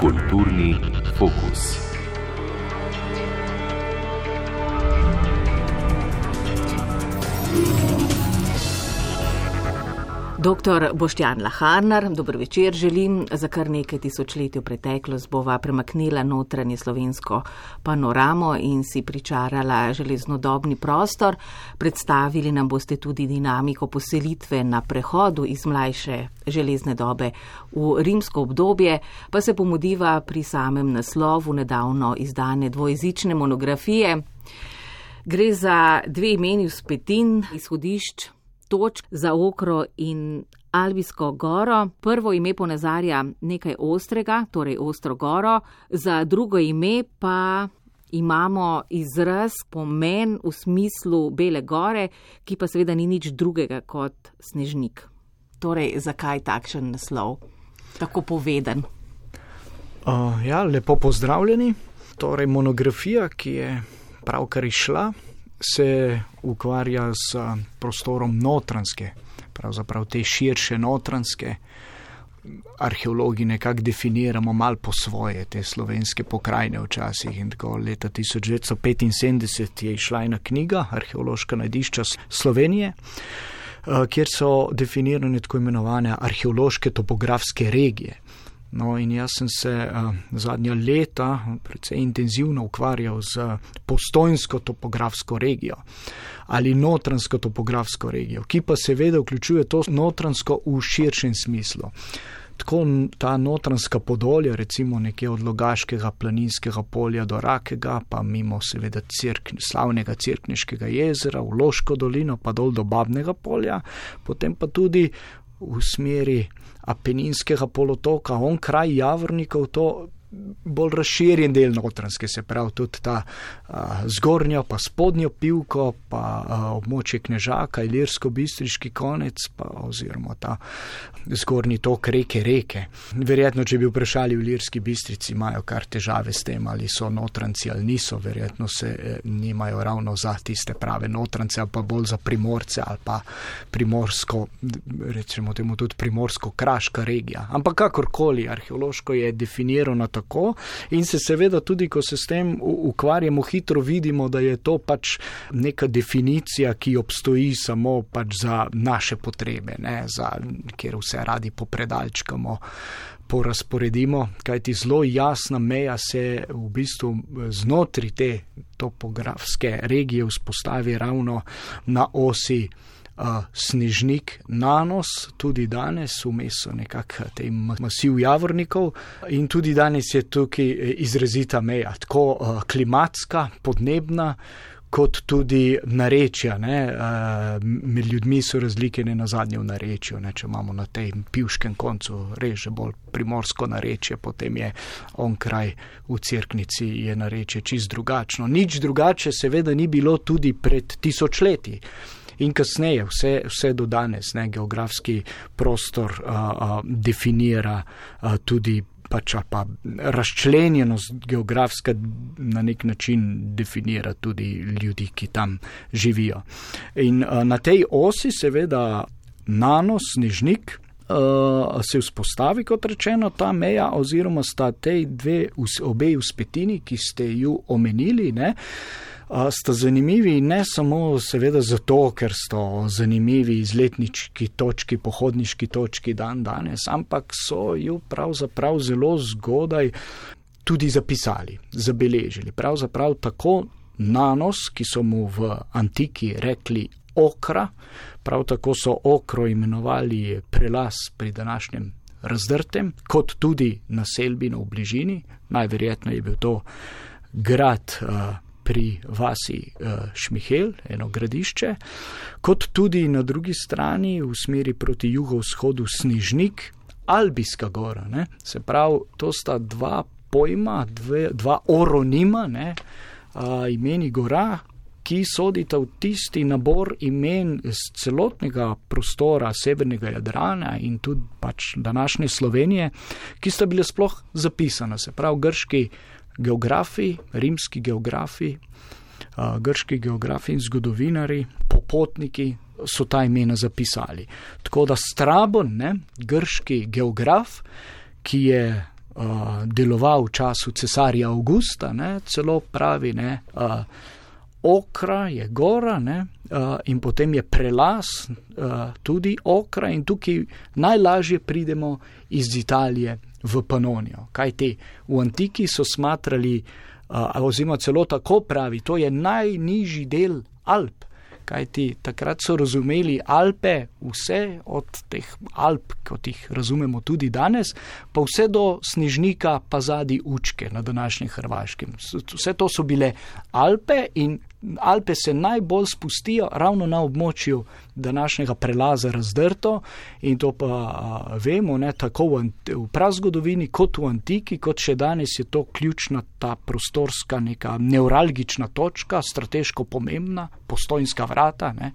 Kulturni fokus. Doktor Boštjan Laharnar, dobro večer želim. Za kar nekaj tisočletij v preteklost bova premaknila notranje slovensko panoramo in si pričarala železnodobni prostor. Predstavili nam boste tudi dinamiko poselitve na prehodu iz mlajše železne dobe v rimsko obdobje, pa se pomudiva pri samem naslovu nedavno izdane dvojezične monografije. Gre za dve imeni vzpetin izhodišč točk za okro in Albijsko goro. Prvo ime ponazarja nekaj ostrega, torej ostro goro, za drugo ime pa imamo izraz pomen v smislu Bele gore, ki pa seveda ni nič drugega kot snežnik. Torej, zakaj takšen naslov, tako poveden? Uh, ja, lepo pozdravljeni. Torej, monografija, ki je pravkar išla, se ukvarja s prostorom notranske, pravzaprav te širše notranske. Arheologi nekako definiramo malo po svoje te slovenske pokrajine včasih in tako leta 1975 je išla ena knjiga Arheološka najdišča Slovenije, kjer so definirane tako imenovane arheološke topografske regije. No, in jaz sem se uh, zadnja leta precej intenzivno ukvarjal z postojnsko topografsko regijo ali notransko topografsko regijo, ki pa seveda vključuje to notransko v širšem smislu. Tako ta notranska podolja, recimo nekje od Logaškega planinskega polja do Rakega, pa mimo seveda cirk, slavnega Cirkneškega jezera, v Loško dolino, pa dol do Babnega polja, potem pa tudi v smeri Apeninskega polotoka, on kraj Javornikov, to bolj razširjen del notranske, se pravi tudi ta a, zgornjo, pa spodnjo pivko, pa a, območje Knežaka, Ilirsko-Bistriški konec, pa oziroma ta zgornji tok reke reke. Verjetno, če bi vprašali v Ilirski Bistrici, imajo kar težave s tem, ali so notranci ali niso, verjetno se e, nimajo ravno za tiste prave notrance, ali pa bolj za primorce ali pa primorsko, recimo temu tudi primorsko-kraška regija. Ampak kakorkoli, arheološko je definirano tako, tako. In se seveda tudi, ko se s tem ukvarjamo, hitro vidimo, da je to pač neka definicija, ki obstoji samo pač za naše potrebe, ne, za, kjer vse radi popredalčkamo. Porazporedimo, kajti zelo jasna meja se v bistvu znotraj te topografske regije vzpostavi ravno na osi uh, snežnik Nanos, tudi danes, vmes so nekako te masiv javornikov in tudi danes je tukaj e, izrazita meja, tako uh, klimatska, podnebna. Kot tudi narečja, ne, med ljudmi so razlike ne na zadnje v narečju. Ne, če imamo na tem pivškem koncu reže bolj primorsko narečje, potem je on kraj v crknici je narečje čist drugačno. Nič drugače seveda ni bilo tudi pred tisočletji in kasneje, vse, vse do danes, ne, geografski prostor a, a, definira a, tudi. Pač pa razčlenjenost geografska na nek način definira tudi ljudi, ki tam živijo. In uh, na tej osi, seveda, nanos, snežnik, uh, se vzpostavi, kot rečeno, ta meja, oziroma sta te dve, obe uspetini, ki ste ju omenili. Ne, sta zanimivi ne samo seveda zato, ker so zanimivi izletniški točki, pohodniški točki dan danes, ampak so ju pravzaprav zelo zgodaj tudi zapisali, zabeležili. Pravzaprav tako nanos, ki so mu v antiki rekli okra, prav tako so okro imenovali prelas pri današnjem razdrtem, kot tudi naselbino v bližini, najverjetneje je bil to grad uh, pri vasi uh, Šmihel, eno gradišče, kot tudi na drugi strani v smeri proti jugovzhodu Snižnik, Albijska gora. Ne? Se pravi, to sta dva pojma, dve, dva oronima, ne? uh, imeni gora. Ki sodita v tisti nabor imen iz celotnega prostora severnega Jadrana in tudi pač današnje Slovenije, ki sta bile sploh zapisane, se pravi, grški geografi, rimski geografi, grški geografi in zgodovinari, popotniki so ta imena zapisali. Tako da Strabon, ne, grški geograf, ki je uh, deloval v času cesarja Augusta, ne, celo pravi, ne, uh, okra je gora ne, uh, in potem je prelas uh, tudi okra in tukaj najlažje pridemo iz Italije v Panonijo. Kaj te v antiki so smatrali, uh, oziroma celo tako pravi, to je najnižji del Alp kajti takrat so razumeli Alpe, vse od teh Alp, kot jih razumemo tudi danes, pa vse do snežnika, pa zadnji učke na današnjem Hrvaškem. Vse to so bile Alpe in Alpe se najbolj spustijo ravno na območju današnjega prelaza razdrto in to pa a, vemo, ne, tako v, v prazgodovini kot v antiki, kot še danes je to ključna ta prostorska neka neuralgična točka, strateško pomembna, postojnska vrata, ne,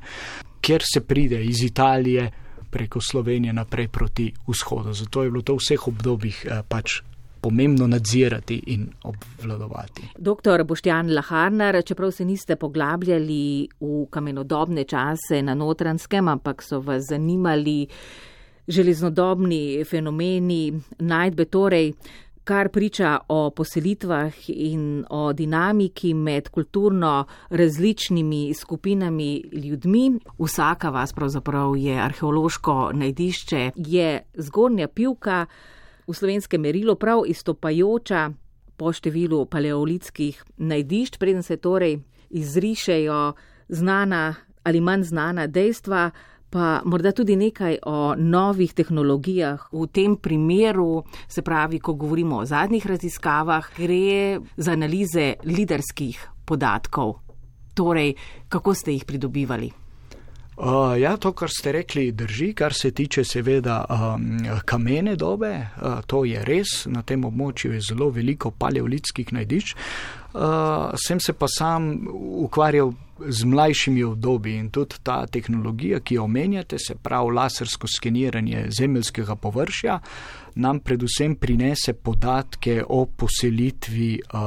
kjer se pride iz Italije preko Slovenije naprej proti vzhodu. Zato je bilo to v vseh obdobjih pač pomembno nadzirati in obvladovati. Doktor Boštjan Laharnar, čeprav se niste poglabljali v kamenodobne čase na notranskem, ampak so vas zanimali železnodobni fenomeni, najdbe torej, kar priča o poselitvah in o dinamiki med kulturno različnimi skupinami ljudmi. Vsaka vas pravzaprav je arheološko najdišče, je zgornja pivka, v slovenskem merilu prav izstopajoča po številu paleolitskih najdišč, preden se torej izrišejo znana ali manj znana dejstva, pa morda tudi nekaj o novih tehnologijah. V tem primeru, se pravi, ko govorimo o zadnjih raziskavah, gre za analize liderskih podatkov. Torej, kako ste jih pridobivali? Uh, ja, to, kar ste rekli, drži, kar se tiče seveda um, kamene dobe, uh, to je res, na tem območju je zelo veliko paleolitskih najdišč. Uh, sem se pa sam ukvarjal z mlajšimi obdobji in tudi ta tehnologija, ki jo omenjate, se pravi lasersko skeniranje zemeljskega površja, nam predvsem prinese podatke o poselitvi uh,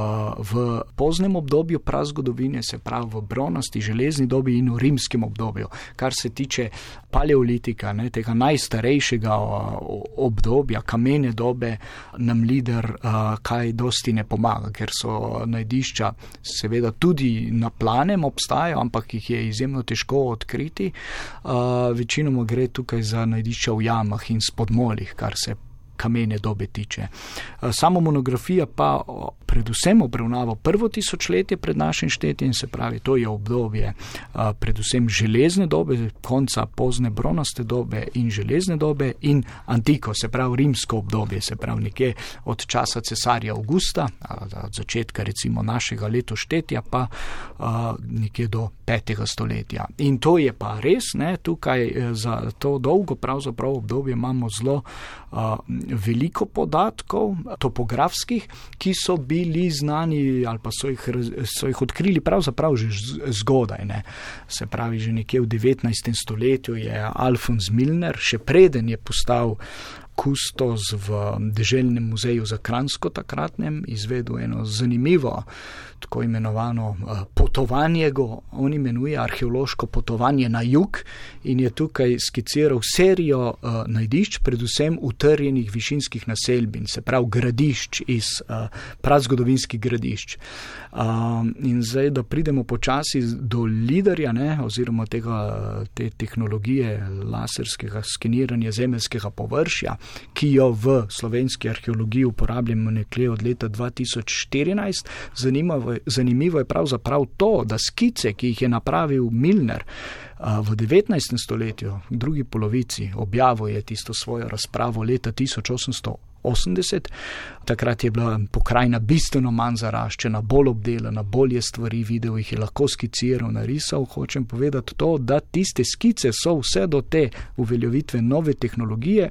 v poznem obdobju prazgodovine, se pravi v bronasti, železni dobi in v rimskem obdobju. Kar se tiče paleolitika, ne, tega najstarejšega uh, obdobja, kamene dobe, nam lider uh, kaj dosti ne pomaga, ker so najdišča seveda tudi na planem obstajajo, ampak jih je izjemno težko odkriti. Uh, večinoma gre tukaj za najdišča v jamah in spodmolih, kar se kamene dobe tiče. Eh, samo monografija pa predvsem obravnava prvo tisočletje pred našim štetjem, se pravi, to je obdobje eh, predvsem železne dobe, konca pozne bronaste dobe in železne dobe in antiko, se pravi rimsko obdobje, se pravi nekje od časa cesarja Augusta, od začetka recimo našega letoštetja pa eh, nekje do petega stoletja. In to je pa res, ne, tukaj za to dolgo pravzaprav obdobje imamo zelo veliko podatkov, topografskih, ki so bili znani ali pa so jih, so jih odkrili pravzaprav že zgodaj. Ne. Se pravi, že nekje v 19. stoletju je Alfons Milner, še preden je postal kustos v Deželjnem muzeju za Kransko takratnem, izvedel eno zanimivo tako imenovano uh, potovanje, go, on imenuje arheološko potovanje na jug in je tukaj skiciral serijo uh, najdišč, predvsem utrjenih višinskih naselbin, se pravi gradišč iz uh, prazgodovinskih gradišč. Uh, in zdaj, da pridemo počasi do liderja, ne, oziroma tega, te tehnologije laserskega skeniranja zemeljskega površja, ki jo v slovenski arheologiji uporabljamo nekje od leta 2014, zanimivo zanimivo je pravzaprav to, da skice, ki jih je napravil Milner v 19. stoletju, v drugi polovici, objavil je tisto svojo razpravo leta 1800. 80. Takrat je bila pokrajina bistveno manj zaraščena, bolj obdelana, bolje stvari videl, jih je lahko skiciral, narisal. Hočem povedati to, da tiste skice so vse do te uveljavitve nove tehnologije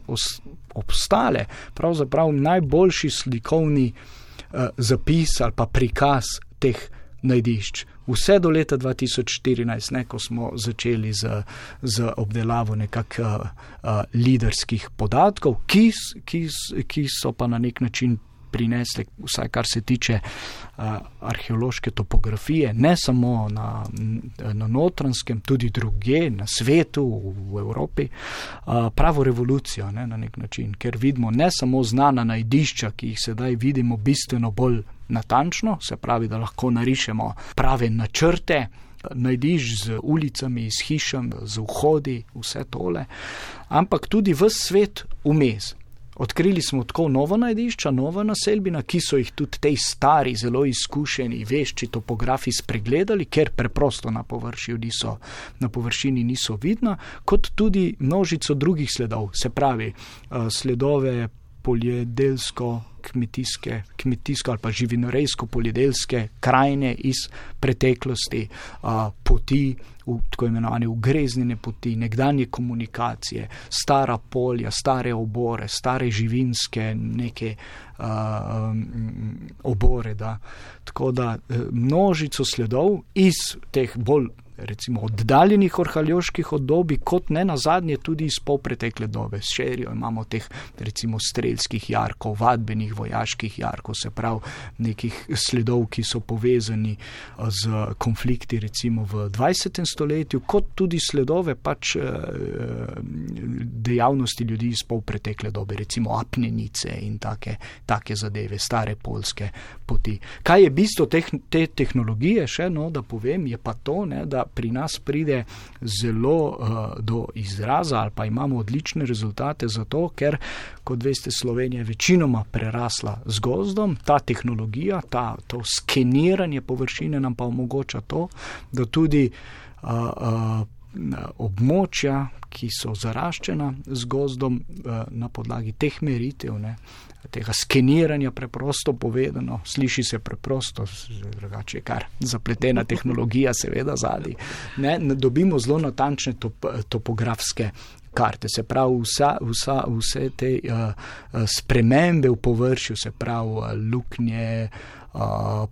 obstale, pravzaprav najboljši slikovni uh, zapis ali pa prikaz teh najdišč. Vse do leta 2014, ne, ko smo začeli z, z obdelavo nekakšnih uh, uh, liderskih podatkov, ki, ki, ki so pa na nek način prinesle, vsaj kar se tiče uh, arheološke topografije, ne samo na, na notranskem, tudi druge, na svetu, v Evropi, uh, pravo revolucijo ne, na nek način, ker vidimo ne samo znana najdišča, ki jih sedaj vidimo bistveno bolj natančno, se pravi, da lahko narišemo prave načrte. Najdiš z ulicami, s hišami, z vhodi, vse tole, ampak tudi v svet vmes. Odkrili smo tako nova najdišča, nova naselbina, ki so jih tudi te stari, zelo izkušeni, vešči topografi spregledali, ker preprosto na, niso, na površini niso vidna, kot tudi množico drugih sledov, se pravi eh, sledove poljedelsko, kmetijske, kmetijsko ali pa živinorejsko poljedelske krajine iz preteklosti, a, poti, v, tako imenovane ugreznjene poti, nekdanje komunikacije, stara polja, stare obore, stare živinske neke a, um, obore. Da. Tako da e, množico sledov iz teh bolj recimo oddaljenih orhaljoških obdobij, kot ne na zadnje tudi iz polpretekle dobe. S šerijo imamo teh recimo strelskih jarkov, vadbenih vojaških jarkov, se pravi nekih sledov, ki so povezani z konflikti recimo v 20. stoletju, kot tudi sledove pač dejavnosti ljudi iz polpretekle dobe, recimo apnenice in take, take zadeve, stare polske poti. Kaj je bistvo te, te tehnologije, še no, da povem, je pa to, ne, da pri nas pride zelo uh, do izraza ali pa imamo odlične rezultate zato, ker, kot veste, Slovenija je večinoma prerasla z gozdom, ta tehnologija, ta, to skeniranje površine nam pa omogoča to, da tudi uh, uh, območja, ki so zaraščena z gozdom uh, na podlagi teh meritev, ne, tega skeniranja, preprosto povedano, sliši se preprosto, drugače kar zapletena tehnologija, seveda zadnji. Ne, dobimo zelo natančne top, topografske. Karte, se pravi, vsa, vsa, vse te uh, spremembe v površju, se pravi, uh, luknje, uh,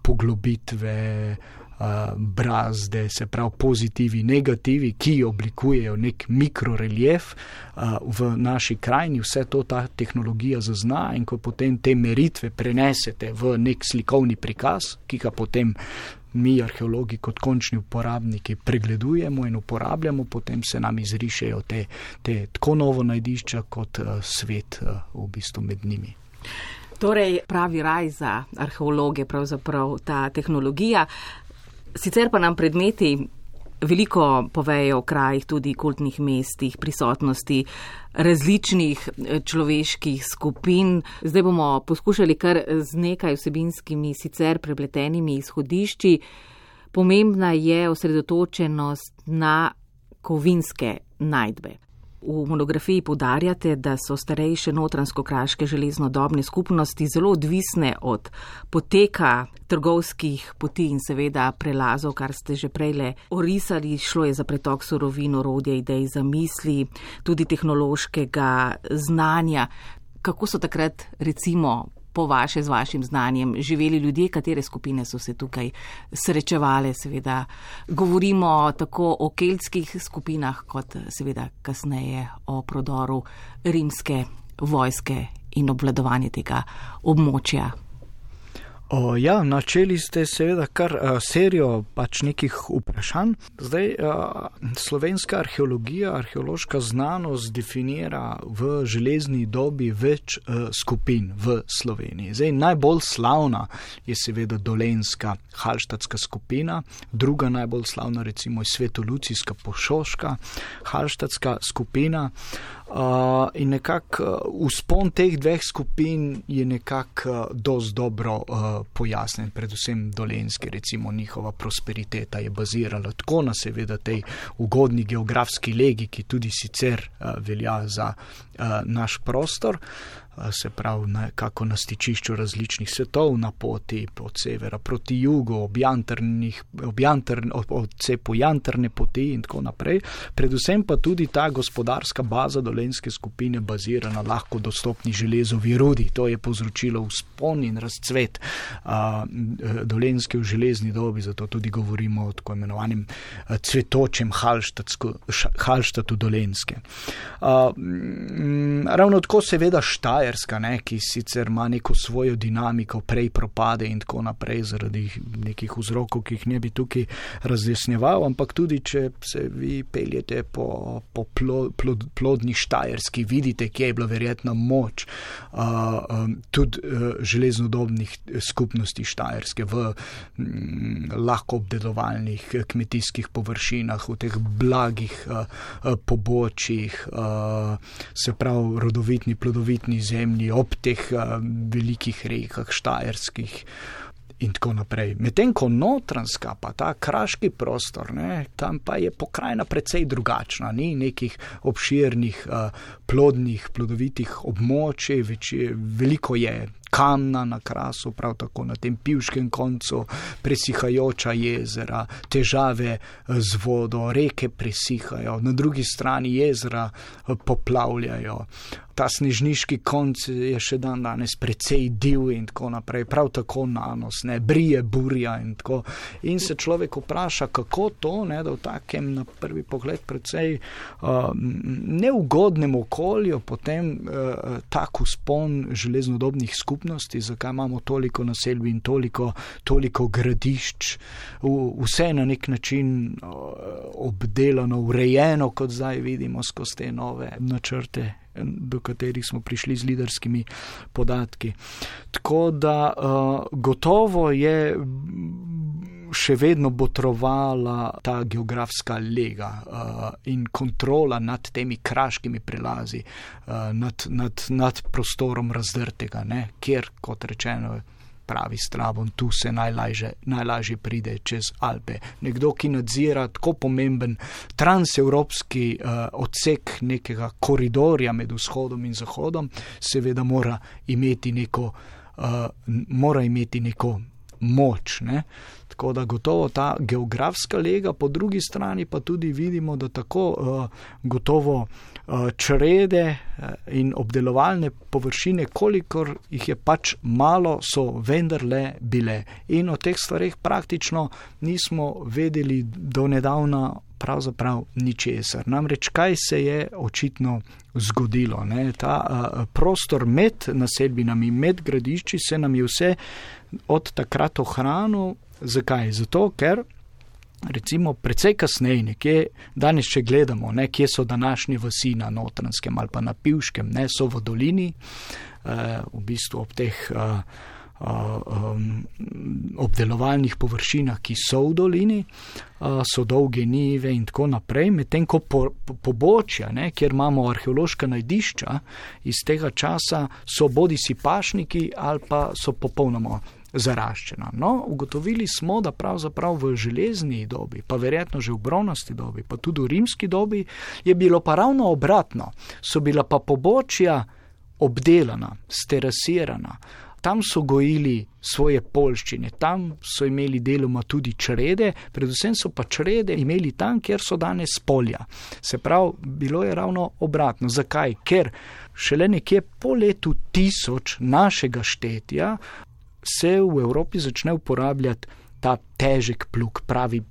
poglobitve, uh, brazde, se pravi pozitivi, negativi, ki oblikujejo nek mikrorelief v naši krajini, vse to ta tehnologija zazna in ko potem te meritve prenesete v nek slikovni prikaz, ki ga potem mi, arheologi, kot končni uporabniki, pregledujemo in uporabljamo, potem se nam izrišejo te, te tako novo najdišča kot svet v bistvu med njimi. Torej, pravi raj za arheologe, pravzaprav ta tehnologija. Sicer pa nam predmeti veliko povejo o krajih, tudi kultnih mestih, prisotnosti različnih eh, človeških skupin. Zdaj bomo poskušali kar z nekaj vsebinskimi, sicer prepletenimi izhodišči. Pomembna je osredotočenost na kovinske najdbe. V monografiji podarjate, da so starejše notransko-kraške železnodobne skupnosti zelo odvisne od poteka trgovskih poti in seveda prelazov, kar ste že prej le orisali. Šlo je za pretok surovin, orodje, idej, zamisli, tudi tehnološkega znanja. Kako so takrat recimo po vaše z vašim znanjem živeli ljudje, katere skupine so se tukaj srečevali. Seveda govorimo tako o keltskih skupinah, kot seveda kasneje o prodoru rimske vojske in obvladovanje tega območja O, ja, načeli ste seveda kar a, serijo pač nekih vprašanj. Zdaj, a, slovenska arheologija, arheološka znanost definira v železni dobi več a, skupin v Sloveniji. Zdaj, najbolj slavna je seveda dolenska halštatska skupina, druga najbolj slavna recimo je svetolucijska pošoška halštatska skupina. Uh, in nekako uh, vzpon teh dveh skupin je nekako uh, dosti dobro uh, pojasnjen, predvsem dolenski, recimo njihova prosperiteta je bazirala tako na seveda tej ugodni geografski legi, ki tudi sicer uh, velja za uh, naš prostor. Uh, se pravi, nekako na stičišču različnih svetov, na poti od severa proti jugu, od cepu jantrne poti in tako naprej. Predvsem pa tudi ta gospodarska baza dolenske skupine bazira na lahko dostopni železovi rudi. To je povzročilo vzpon in razcvet a, dolenske v železni dobi, zato tudi govorimo o tako imenovanem cvetočem Halštatu dolenske. A, m, ravno tako seveda štaje Štajerska, ne, ki sicer ima neko svojo dinamiko, prej propade in tako naprej zaradi nekih vzrokov, ki jih ne bi tukaj razjasnjeval, ampak tudi, če se vi peljete po, po plod, plod, plodni Štajerski, vidite, kje je bila verjetno moč uh, um, tudi uh, železnodobnih skupnosti Štajerske v um, lahko obdelovalnih kmetijskih površinah, v teh blagih uh, pobočjih, uh, se pravi rodovitni, plodovitni zemlji, ob teh uh, velikih rekah Štajerskih in tako naprej. Medtem ko notranska, pa ta kraški prostor, ne, tam pa je pokrajina precej drugačna, ni nekih obširnih, uh, plodnih, plodovitih območij, več, veliko je kamna na krasu, prav tako na tem pivškem koncu, presihajoča jezera, težave z vodo, reke presihajo, na drugi strani jezera poplavljajo. Ta snežniški konc je še dan danes precej div in tako naprej, prav tako nanos, ne, brije burja in tako. In se človek vpraša, kako to, ne, da v takem na prvi pogled precej uh, neugodnem okolju, potem uh, tak uspon železnodobnih skupnosti, skupnosti, zakaj imamo toliko naselbi in toliko, toliko gradišč, vse na nek način obdelano, urejeno, kot zdaj vidimo skozi te nove načrte. Do katerih smo prišli z liderskimi podatki. Tako da gotovo je še vedno botrovala ta geografska lega uh, in kontrola nad temi kraškimi prelazi, uh, nad, nad, nad prostorom razdrtega, ne? kjer, kot rečeno, pravi Stravon, tu se najlažje, najlažje pride čez Alpe. Nekdo, ki nadzira tako pomemben transevropski uh, odsek nekega koridorja med vzhodom in zahodom, seveda mora imeti neko, uh, mora imeti neko moč. Ne? Tako da gotovo ta geografska lega, po drugi strani pa tudi vidimo, da tako uh, gotovo uh, črede uh, in obdelovalne površine, kolikor jih je pač malo, so vendarle bile. In o teh stvarih praktično nismo vedeli do nedavna. Pravzaprav ničesar. Namreč, kaj se je očitno zgodilo? Ne? Ta uh, prostor med naselbinami, med gradišči, se nam je vse od takrat ohranil. Zakaj? Zato, ker recimo precej kasneje, nekje danes, če gledamo, ne, kje so današnje vasi na Notranskem ali pa na Pivškem, ne so v dolini, eh, v bistvu ob teh eh, um, obdelovalnih površinah, ki so v dolini, uh, so dolge nive in tako naprej, medtem ko po, po, pobočja, ne, kjer imamo arheološka najdišča iz tega časa, so bodi si pašniki ali pa so popolnoma zaraščena. No, ugotovili smo, da pravzaprav v železni dobi, pa verjetno že v bronasti dobi, pa tudi v rimski dobi, je bilo pa ravno obratno. So bila pa pobočja obdelana, sterasirana. Tam so gojili svoje polščine, tam so imeli deloma tudi črede, predvsem so pa črede imeli tam, kjer so danes polja. Se pravi, bilo je ravno obratno. Zakaj? Ker šele nekje po letu tisoč našega štetja se v Evropi začne uporabljati ta težek plug, pravi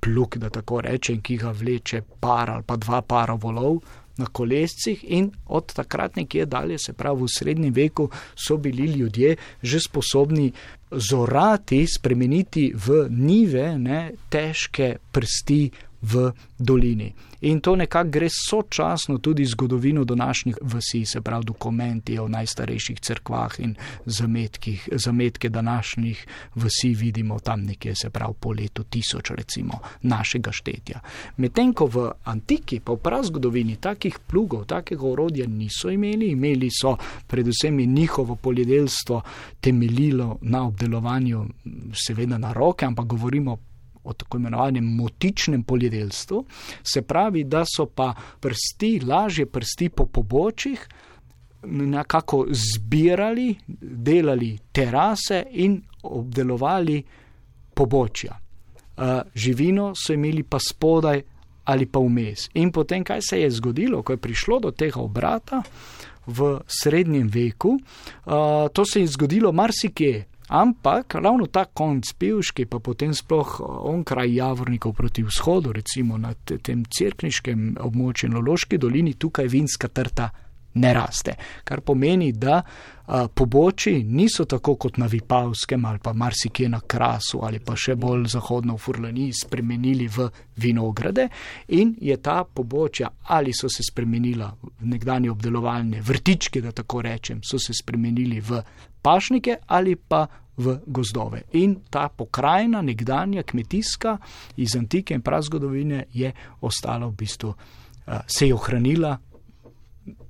plug, da tako rečem, ki ga vleče par ali pa dva para volov na kolescih in od takrat nekje dalje, se pravi v srednjem veku, so bili ljudje že sposobni zorati, spremeniti v nive ne, težke prsti v dolini. In to nekako gre sočasno tudi zgodovino današnjih vasi, se pravi dokumenti o najstarejših crkvah in zametkih, zametke današnjih vasi vidimo tam nekje, se pravi po letu tisoč recimo našega štetja. Medtem ko v antiki, pa v prazgodovini takih plugov, takega orodja niso imeli, imeli so predvsem njihovo poljedelstvo temeljilo na obdelovanju seveda na roke, ampak govorimo o tako imenovanem motičnem poljedelstvu, se pravi, da so pa prsti, lažje prsti po pobočjih, nekako zbirali, delali terase in obdelovali pobočja. Živino so imeli pa spodaj ali pa vmes. In potem, kaj se je zgodilo, ko je prišlo do tega obrata v srednjem veku, to se je zgodilo marsikje. Ampak ravno ta konc pivški, pa potem sploh eh, onkraj Javornikov proti vzhodu, recimo na tem crkniškem območju, na Loški dolini, tukaj vinska trta ne raste. Kar pomeni, da a, poboči niso tako kot na Vipavskem ali pa marsikje na Krasu ali pa še bolj zahodno v Furlani spremenili v vinograde in je ta pobočja ali so se spremenila v nekdanje obdelovalne vrtičke, da tako rečem, so se spremenili v pašnike ali pa v gozdove. In ta pokrajina, nekdanja kmetijska iz antike in prazgodovine je ostala v bistvu, se je ohranila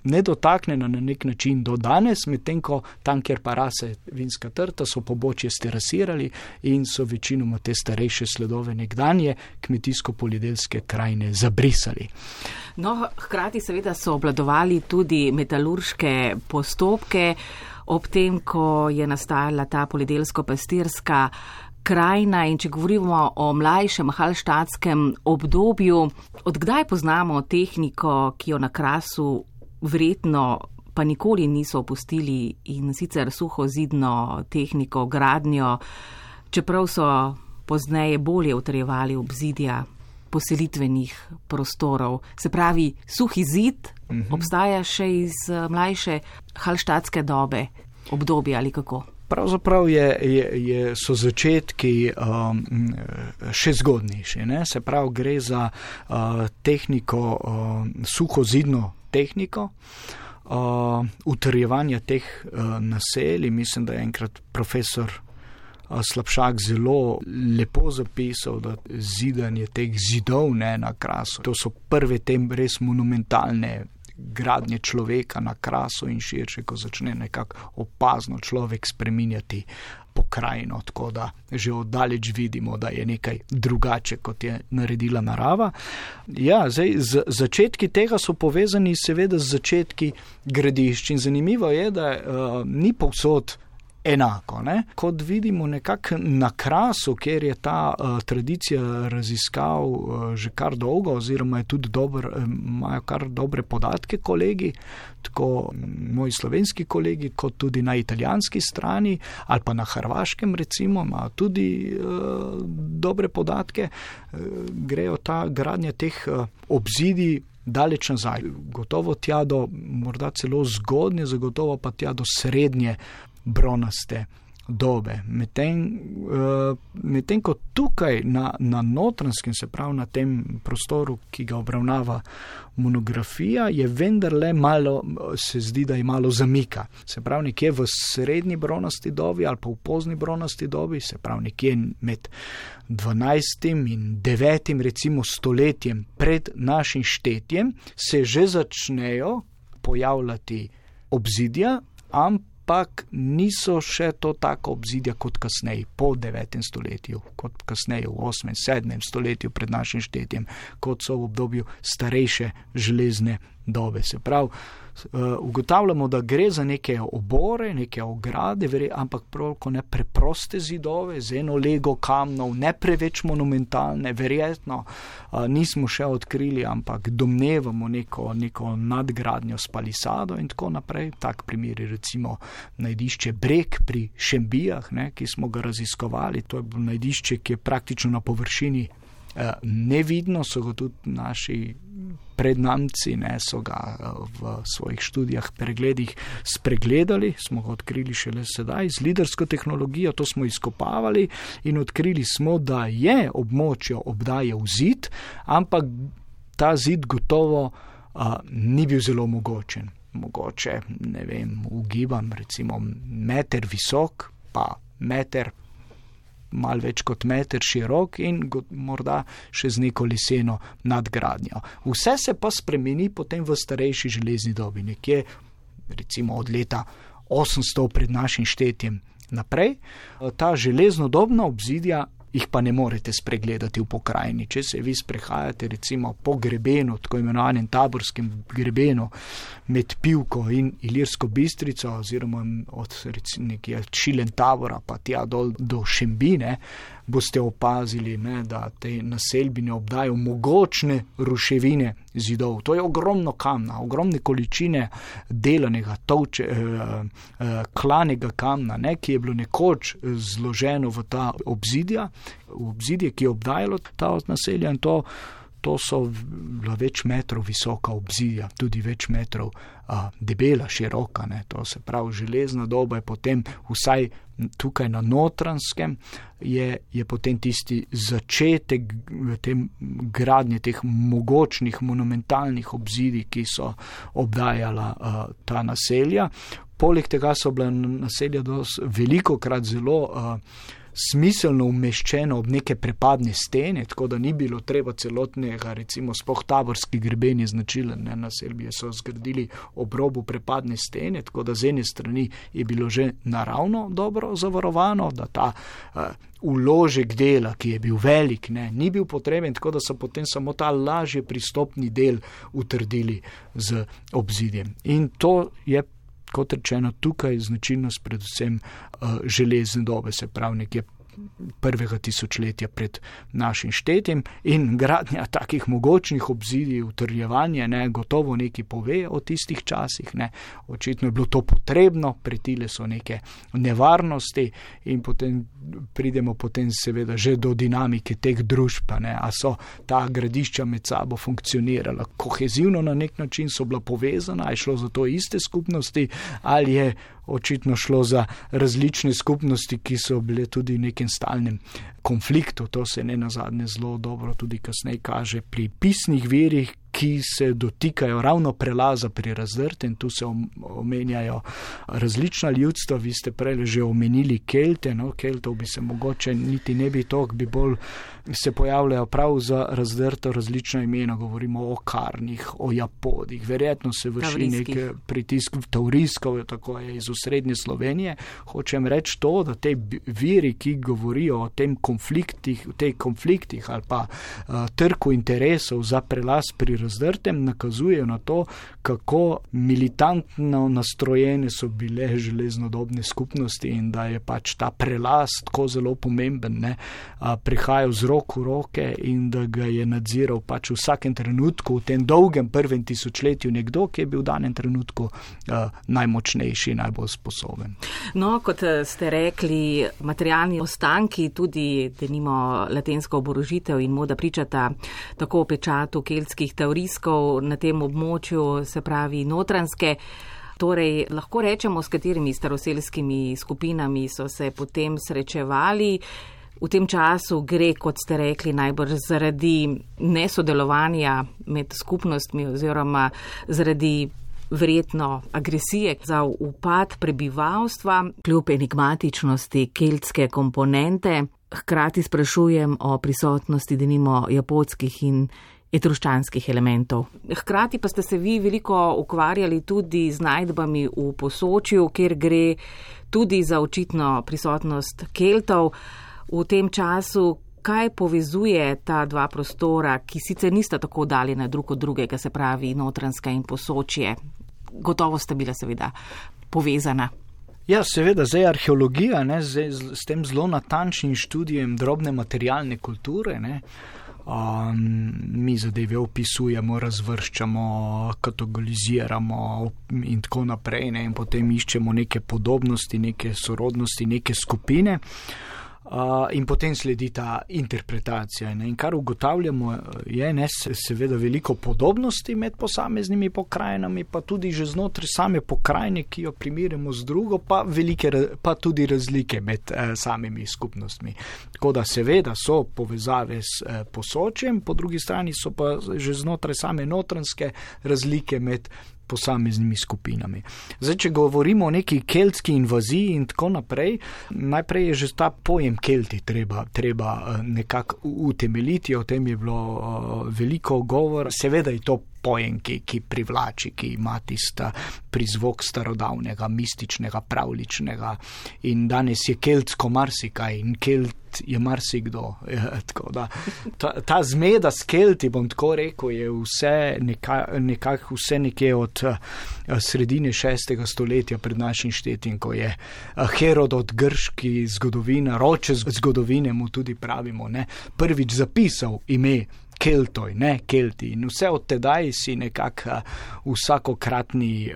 nedotaknjena na nek način do danes, medtem ko tam, kjer pa rase vinska trta, so pobočje sterasirali in so večinoma te starejše sledove nekdanje kmetijsko-polidelske krajine zabrisali. No, hkrati seveda so obladovali tudi metalurške postopke, ob tem, ko je nastajala ta polidelsko-pastirska krajina in če govorimo o mlajšem halštatskem obdobju, odkdaj poznamo tehniko, ki jo na krasu verjetno pa nikoli niso opustili in sicer suho zidno tehniko, gradnjo, čeprav so pozneje bolje utrjevali obzidja poselitvenih prostorov. Se pravi, suhi zid mhm. obstaja še iz eh, mlajše halštatske dobe, obdobje ali kako. Pravzaprav je, je, je, so začetki um, še zgodnejši. Se pravi, gre za uh, tehniko, uh, suhozidno tehniko uh, utrjevanja teh uh, naselij. Mislim, da je enkrat profesor uh, Slabšak zelo lepo zapisal, da zidanje teh zidov ne na krasu. To so prve tem res monumentalne gradnje človeka na krasu in širše, ko začne nekako opazno človek spreminjati pokrajino, tako da že oddaleč vidimo, da je nekaj drugače, kot je naredila narava. Ja, zdaj, z, začetki tega so povezani seveda z začetki gradišč in zanimivo je, da uh, ni povsod enako. Ne? Kot vidimo nekako na krasu, kjer je ta uh, tradicija raziskav uh, že kar dolgo, oziroma tudi dober, imajo kar dobre podatke kolegi, tako moji slovenski kolegi, kot tudi na italijanski strani ali pa na hrvaškem recimo, imajo tudi uh, dobre podatke, uh, grejo ta gradnja teh uh, obzidij. Daleč nazaj, gotovo tja do morda celo zgodnje, zagotovo pa tja do srednje bronaste dobe. Medtem uh, med ko tukaj na, na notranskem, se pravi na tem prostoru, ki ga obravnava monografija, je vendarle malo, se zdi, da je malo zamika. Se pravi nekje v srednji bronasti dobi ali pa v pozni bronasti dobi, se pravi nekje med 12. in 9. recimo stoletjem pred našim štetjem, se že začnejo pojavljati obzidja, ampak ampak niso še to tako obzidja kot kasneje, po 9. stoletju, kot kasneje v 8. in 7. stoletju pred našim štetjem, kot so v obdobju starejše železne dobe. Se pravi, Eh, ugotavljamo, da gre za neke obore, neke ograde, ampak pravko ne preproste zidove, z eno lego kamnov, ne preveč monumentalne, verjetno eh, nismo še odkrili, ampak domnevamo neko, neko nadgradnjo s palisado in tako naprej. Tak primer je recimo najdišče Breg pri Šembijah, ne, ki smo ga raziskovali. To je najdišče, ki je praktično na površini nevidno, so ga tudi naši prednamci ne, so ga eh, v svojih študijah, pregledih spregledali, smo ga odkrili šele sedaj z lidersko tehnologijo, to smo izkopavali in odkrili smo, da je območje obdaje v zid, ampak ta zid gotovo a, ni bil zelo mogočen. Mogoče, ne vem, ugibam, recimo meter visok, pa meter malo več kot meter širok in morda še z neko leseno nadgradnjo. Vse se pa spremeni potem v starejši železni dobi, nekje recimo od leta 800 pred našim štetjem naprej. Ta železnodobna obzidja jih pa ne morete spregledati v pokrajini. Če se vi sprehajate recimo po grebenu, tako imenovanem taborskem grebenu med Pivko in Ilirsko bistrico oziroma od nekje Čilen tabora pa tja dol do Šembine, boste opazili, ne, da te naselbine obdajo mogočne ruševine zidov. To je ogromno kamna, ogromne količine delanega, tovče, eh, eh, klanega kamna, ne, ki je bilo nekoč zloženo v ta obzidja, v obzidje, ki je obdajalo ta naselja in to. to so bila več metrov visoka obzidja, tudi več metrov a, debela, široka. Ne. To se pravi, železna doba je potem vsaj tukaj na notranskem, je, je potem tisti začetek te gradnje teh mogočnih, monumentalnih obzidij, ki so obdajala a, ta naselja. Poleg tega so bila naselja veliko krat zelo a, smiselno umeščeno ob neke prepadne stene, tako da ni bilo treba celotnega, recimo, spoh taborski grebeni značilen, ne, naselbije so zgradili ob robu prepadne stene, tako da z ene strani je bilo že naravno dobro zavarovano, da ta uh, uložek dela, ki je bil velik, ne, ni bil potreben, tako da so potem samo ta lažje pristopni del utrdili z obzidjem. In to je kot rečeno, tukaj značilnost predvsem uh, železne dobe, se pravi nekje prvega tisočletja pred našim štetjem in gradnja takih mogočnih obzidij, utrjevanje, ne, gotovo nekaj pove o tistih časih, ne, očitno je bilo to potrebno, pretile so neke nevarnosti in potem pridemo potem seveda že do dinamike teh družb, ne, a so ta gradišča med sabo funkcionirala kohezivno na nek način, so bila povezana, je šlo za to iste skupnosti ali je očitno šlo za različne skupnosti, ki so bile tudi v nekem stalnem konfliktu. To se ne na zadnje zelo dobro tudi kasneje kaže pri pisnih verjih, ki se dotikajo ravno prelaza pri razdrtem, tu se omenjajo različna ljudstva, vi ste prej že omenili Kelte, no, Keltov bi se mogoče niti ne bi tok, bi bolj se pojavljajo prav za razdrto različna imena, govorimo o karnih, o japodih, verjetno se vrši nek pritisk v tauriskov, tako je iz osrednje Slovenije. Hočem reči to, da te viri, ki govorijo o tem konfliktih, o tej konfliktih ali pa uh, trku interesov za prelaz pri razdrtem nakazujejo na to, kako militantno nastrojene so bile železnodobne skupnosti in da je pač ta prelaz tako zelo pomemben, ne, prihajal z roko v roke in da ga je nadziral pač v vsakem trenutku, v tem dolgem prvem tisočletju, nekdo, ki je bil v danem trenutku uh, najmočnejši, najbolj sposoben. No, kot eh, ste rekli, materialni ostanki, tudi, da nimo latensko oborožitev in moda pričata tako o pečatu keltskih teorij, teoriskov na tem območju, se pravi notranske. Torej, lahko rečemo, s katerimi staroselskimi skupinami so se potem srečevali. V tem času gre, kot ste rekli, najbrž zaradi nesodelovanja med skupnostmi oziroma zaradi verjetno agresije za upad prebivalstva, kljub enigmatičnosti keltske komponente. Hkrati sprašujem o prisotnosti denimo japonskih in etruščanskih elementov. Hkrati pa ste se vi veliko ukvarjali tudi z najdbami v posočju, kjer gre tudi za očitno prisotnost keltov v tem času. Kaj povezuje ta dva prostora, ki sicer nista tako daljena drug od drugega, se pravi notranska in posočje? Gotovo sta bila seveda povezana. Ja, seveda, zdaj arheologija, ne, zdaj, s tem zelo natančnim študijem drobne materialne kulture. Ne, Um, mi zadeve opisujemo, razvrščamo, kategoriziramo in tako naprej, ne? in potem iščemo neke podobnosti, neke sorodnosti, neke skupine. Uh, in potem sledi ta interpretacija. Ne? In kar ugotavljamo, je ne, seveda veliko podobnosti med posameznimi pokrajinami, pa tudi že znotraj same pokrajine, ki jo primerjamo z drugo, pa, velike, pa tudi razlike med eh, samimi skupnostmi. Tako da seveda so povezave s eh, posočjem, po drugi strani so pa že znotraj same notranske razlike med posameznimi skupinami. Zdaj, če govorimo o neki keltski invaziji in tako naprej, najprej je že ta pojem kelti treba, treba eh, nekako utemeljiti, o tem je bilo uh, veliko govora. Seveda je to pojem, ki, ki privlači, ki ima tista prizvok starodavnega, mističnega, pravličnega. In danes je keltsko marsikaj in kelt je marsikdo. Ja, ta, ta zmeda s kelti, bom tako rekel, je vse neka, vse nekje od uh, sredine šestega stoletja pred našim štetjem, ko je uh, Herodot grški zgodovina, roče zgodovine mu tudi pravimo, ne, prvič zapisal ime Keltoj, ne Kelti. In vse od tedaj si nekako vsakokratni,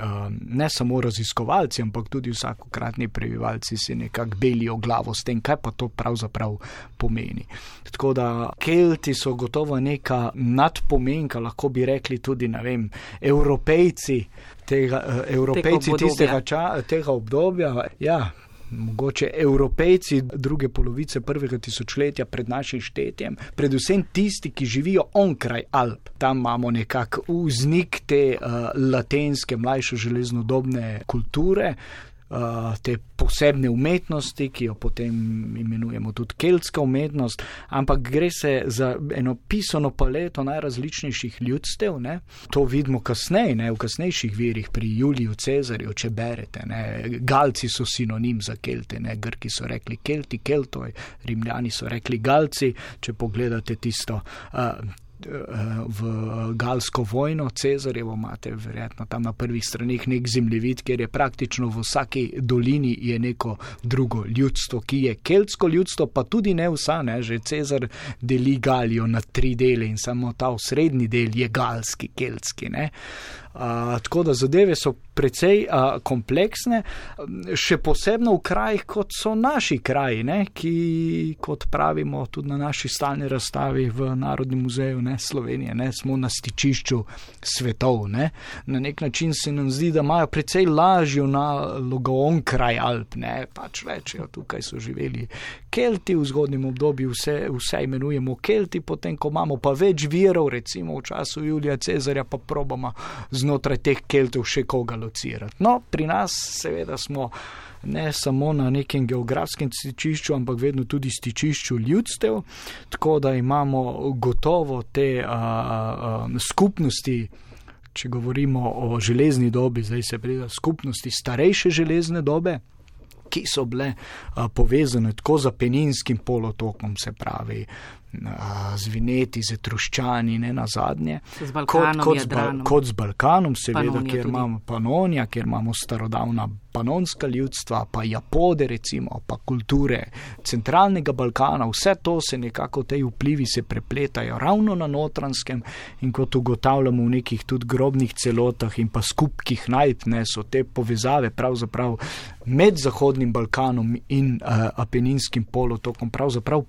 ne samo raziskovalci, ampak tudi vsakokratni prebivalci si nekako belijo glavo s tem, kaj pa to pravzaprav pomeni. Tako da Kelti so gotovo neka nadpomenka, lahko bi rekli tudi, ne vem, evropejci. Tega, evropejci tega obdobja. Tistega, ča, tega obdobja, ja, mogoče evropejci druge polovice prvega tisočletja pred našim štetjem, predvsem tisti, ki živijo onkraj Alp. Tam imamo nekako vznik te uh, latenske, mlajše železnodobne kulture, te posebne umetnosti, ki jo potem imenujemo tudi keltska umetnost, ampak gre se za eno pisano paleto najrazličnejših ljudstev. Ne? To vidimo kasneje, ne? v kasnejših virih, pri Juliju Cezarju, če berete. Ne? Galci so sinonim za kelte, ne? Grki so rekli kelti, keltoj, rimljani so rekli galci, če pogledate tisto. Uh, v Galsko vojno, Cezarjevo imate verjetno tam na prvih stranih nek zemljevid, kjer je praktično v vsaki dolini je neko drugo ljudstvo, ki je keltsko ljudstvo, pa tudi ne vsa, ne, že Cezar deli Galijo na tri dele in samo ta srednji del je galski, keltski. Ne. Uh, tako da zadeve so precej uh, kompleksne, še posebno v krajih, kot so naši kraji, ne, ki, kot pravimo tudi na naši stalni razstavi v Narodnem muzeju ne, Slovenije, ne, smo na stičišču svetov. Ne. Na nek način se nam zdi, da imajo precej lažjo nalogo on kraj Alp, ne, pač rečejo, tukaj so živeli Kelti v zgodnjem obdobju, vse, vse imenujemo Kelti, potem ko imamo pa več virov, recimo v času Julija Cezarja, pa probamo znotraj teh keltov še koga locirati. No, pri nas seveda smo ne samo na nekem geografskem stičišču, ampak vedno tudi stičišču ljudstev, tako da imamo gotovo te a, a, skupnosti. Če govorimo o železni dobi, zdaj se pride skupnosti starejše železne dobe, ki so bile a, povezane tako z Apeninskim polotokom, se pravi z Vineti, z Etruščani, ne na zadnje. Z Balkanom, kot, kot, z, ba, kot z Balkanom, seveda, kjer imamo Panonija, kjer imamo starodavna panonska ljudstva, pa Japode, recimo, pa kulture centralnega Balkana. Vse to se nekako te vplivi se prepletajo ravno na notranskem in kot ugotavljamo v nekih tudi grobnih celotah in pa skupkih najpne so te povezave pravzaprav med Zahodnim Balkanom in uh, Apeninskim polotokom pravzaprav